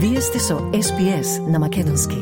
Вие сте со SPS на Македонски.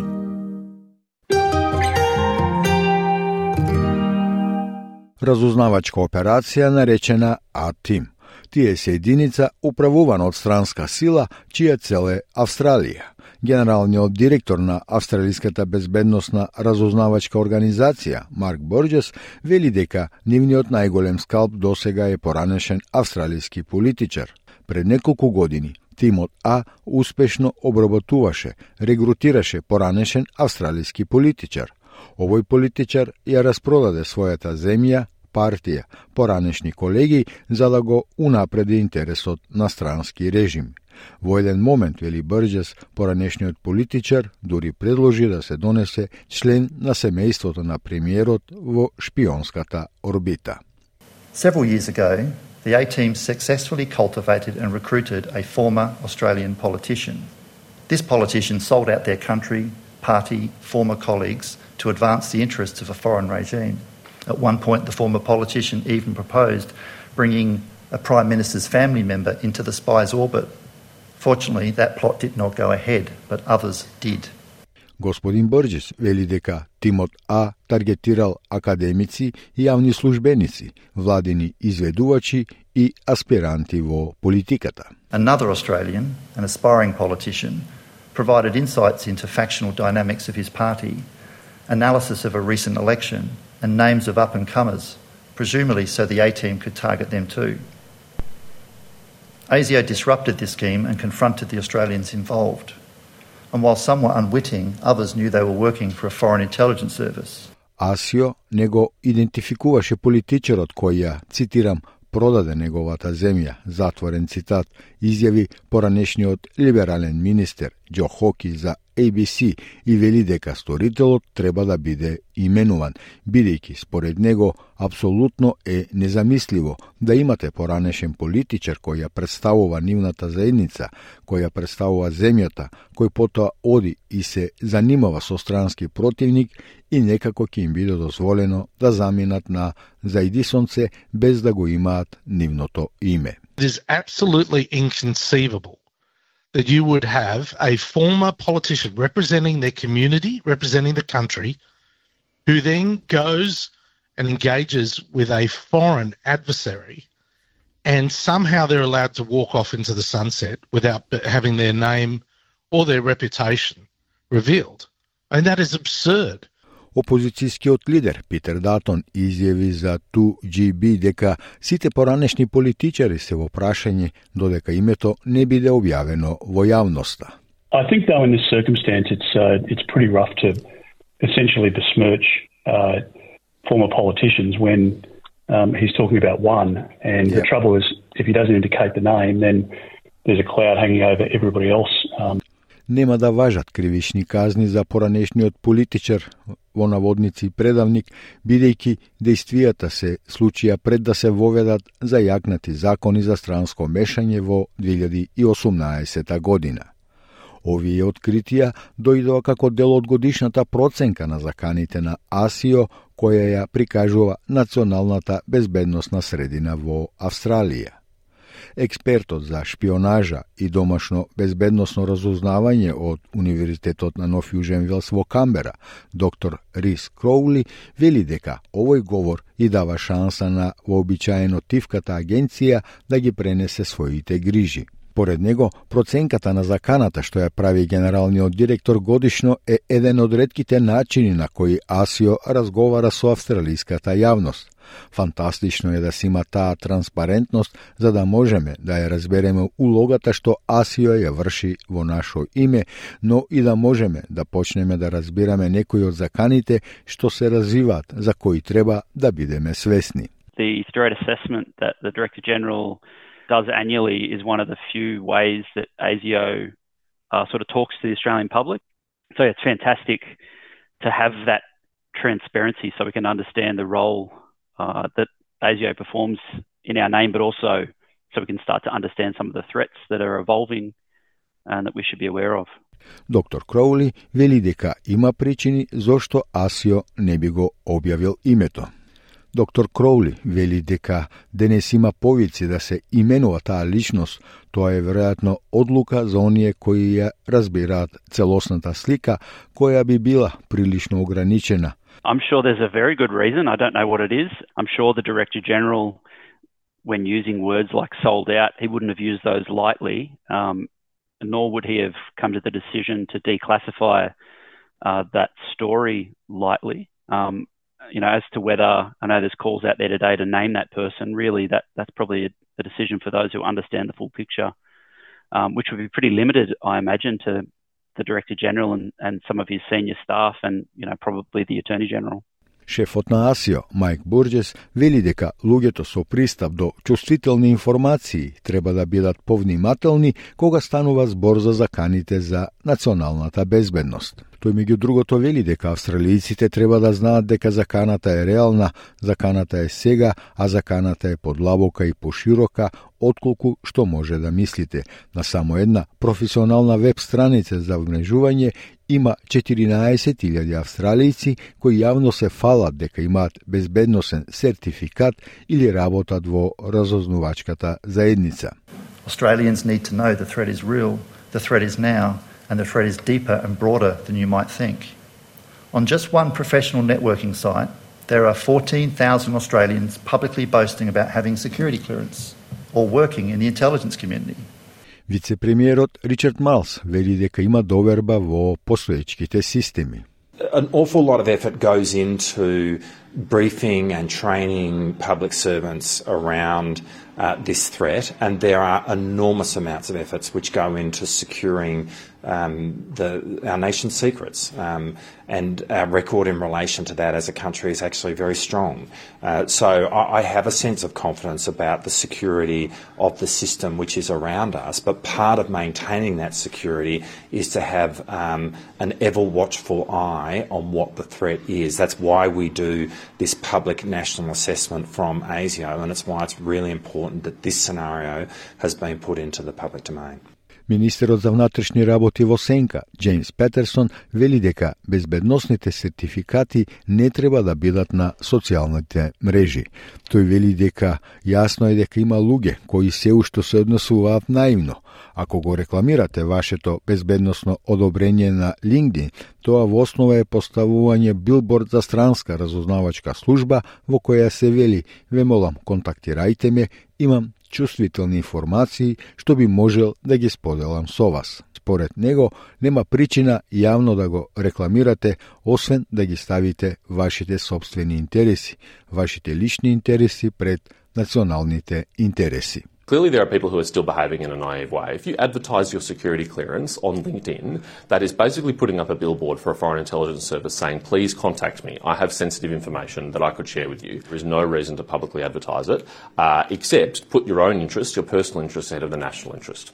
Разузнавачка операција наречена АТим. Тие се единица управувана од странска сила, чија цел е Австралија. Генералниот директор на Австралиската безбедносна разузнавачка организација, Марк Борджес, вели дека нивниот најголем скалп досега е поранешен австралиски политичар. Пред неколку години тимот А успешно обработуваше, регрутираше поранешен австралиски политичар. Овој политичар ја распродаде својата земја, партија, поранешни колеги, за да го унапреди интересот на странски режим. Во еден момент, вели Брджес, поранешниот политичар дури предложи да се донесе член на семејството на премиерот во шпионската орбита. Several years ago, the A team successfully cultivated and recruited a former Australian politician. This politician sold out their country, party, former colleagues to advance the interests of a foreign regime. At one point, the former politician even proposed bringing a Prime Minister's family member into the spy's orbit. Fortunately, that plot did not go ahead, but others did. Господин вели дека тимот А таргетирал академици и јавни службеници, владени изведувачи и аспиранти во политиката. Another Australian, an aspiring politician, provided insights into factional dynamics of his party, analysis of a recent election, and names of up-and-comers, presumably so the A-team could target them too. ASIO disrupted this scheme and confronted the Australians involved – and while some were unwitting, others knew they were working for a foreign intelligence service. Асио не го идентификуваше политичарот кој ја, цитирам, продаде неговата земја, затворен цитат, изјави поранешниот либерален министер Џо Хоки за ABC и вели дека сторителот треба да биде именуван, бидејќи според него апсолутно е незамисливо да имате поранешен политичар кој ја представува нивната заедница, кој ја представува земјата, кој потоа оди и се занимава со странски противник и некако ќе им биде дозволено да заминат на заидисонце без да го имаат нивното име. It is absolutely inconceivable that you would have a former politician representing their community, representing the country, who then goes and engages with a foreign adversary, and somehow they're allowed to walk off into the sunset without having their name or their reputation revealed. And that is absurd. Опозицијскиот лидер Питер Датон изјави за 2GB дека сите поранешни политичари се во прашање додека името не биде објавено во јавноста. I think though in this circumstance it's uh, it's pretty rough to essentially besmirch uh, former politicians when um, he's talking about one and yep. the trouble is if he doesn't indicate the name then there's a cloud hanging over everybody else um, нема да важат кривични казни за поранешниот политичар во наводници предавник, бидејќи действијата се случија пред да се воведат зајакнати закони за странско мешање во 2018 година. Овие откритија дојдоа како дел од годишната проценка на заканите на АСИО, која ја прикажува Националната безбедносна средина во Австралија. Експертот за шпионажа и домашно безбедносно разузнавање од Универзитетот на Нов Јужен Велс во Камбера, доктор Рис Кроули, вели дека овој говор и дава шанса на вообичаено тивката агенција да ги пренесе своите грижи. Поред него, проценката на заканата што ја прави генералниот директор годишно е еден од редките начини на кои АСИО разговара со австралиската јавност. Фантастично е да си има таа транспарентност за да можеме да ја разбереме улогата што АСИО ја врши во нашо име, но и да можеме да почнеме да разбираме некои од заканите што се развиваат, за кои треба да бидеме свесни. The threat assessment that the Director General does annually is one of the few ways that ASIO uh, sort of talks to the Australian public. So yeah, it's fantastic to have that transparency so we can understand the role uh, that ASIO performs in our name, but also so we can start to understand some of the threats that are evolving and that we should be aware of. Dr. Crowley veli дека ima pričini zasto ASIO не би го објавил името. Dr. Crowley veli deka danes ima povici da se imenova ta ličnost, to je vjerojatno odluka za onije koji je razbira celosnata slika koja bi bila prilično ograničena. I'm sure there's a very good reason. I don't know what it is. I'm sure the Director General, when using words like sold out, he wouldn't have used those lightly, um, nor would he have come to the decision to declassify uh, that story lightly. Um, you know, as to whether I know there's calls out there today to name that person. Really, that that's probably a, a decision for those who understand the full picture, um, which would be pretty limited, I imagine, to the Director General and, and some of his senior staff, and you know, probably the Attorney General. Шефот на АСИО, Мајк Бурджес, вели дека луѓето со пристап до чувствителни информации треба да бидат повнимателни кога станува збор за заканите за националната безбедност. Тој меѓу другото вели дека австралијците треба да знаат дека заканата е реална, заканата е сега, а заканата е подлабока и поширока отколку што може да мислите. На само една професионална веб страница за вмрежување има 14.000 австралијци кои јавно се фалат дека имаат безбедносен сертификат или работат во разознувачката заедница. Australians need to know the threat is real, the threat is now, and the threat is deeper and broader than you might think. On just one professional networking site, there are 14,000 Australians publicly boasting about having security clearance or working in the intelligence community. Вице-премиерот Ричард Малс вели дека има доверба во постоечките системи. An awful lot of effort goes into briefing and training public servants around uh, this threat, and there are enormous amounts of efforts which go into securing um, the, our nation's secrets. Um, and our record in relation to that as a country is actually very strong. Uh, so I, I, have a sense of confidence about the security of the system which is around us. But part of maintaining that security is to have um, an ever watchful eye on what the threat is. That's why we do this public national assessment from ASIO, and it's why it's really important that this scenario has been put into the public domain. Министерот за внатрешни работи во Сенка, Джеймс Петерсон, вели дека безбедносните сертификати не треба да бидат на социјалните мрежи. Тој вели дека јасно е дека има луѓе кои се уште се однесуваат наивно. Ако го рекламирате вашето безбедносно одобрење на LinkedIn, тоа во основа е поставување билборд за странска разузнавачка служба во која се вели «Ве молам, контактирајте ме, имам чувствителни информации што би можел да ги споделам со вас. Според него, нема причина јавно да го рекламирате, освен да ги ставите вашите собствени интереси, вашите лични интереси пред националните интереси. Clearly, there are people who are still behaving in a naive way. If you advertise your security clearance on LinkedIn, that is basically putting up a billboard for a foreign intelligence service saying, please contact me. I have sensitive information that I could share with you. There is no reason to publicly advertise it, uh, except put your own interest, your personal interest, ahead of the national interest.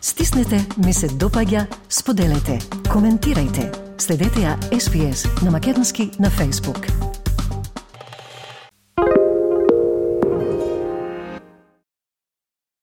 Stisnite mi se dopaja, SPS na makedonski na Facebook.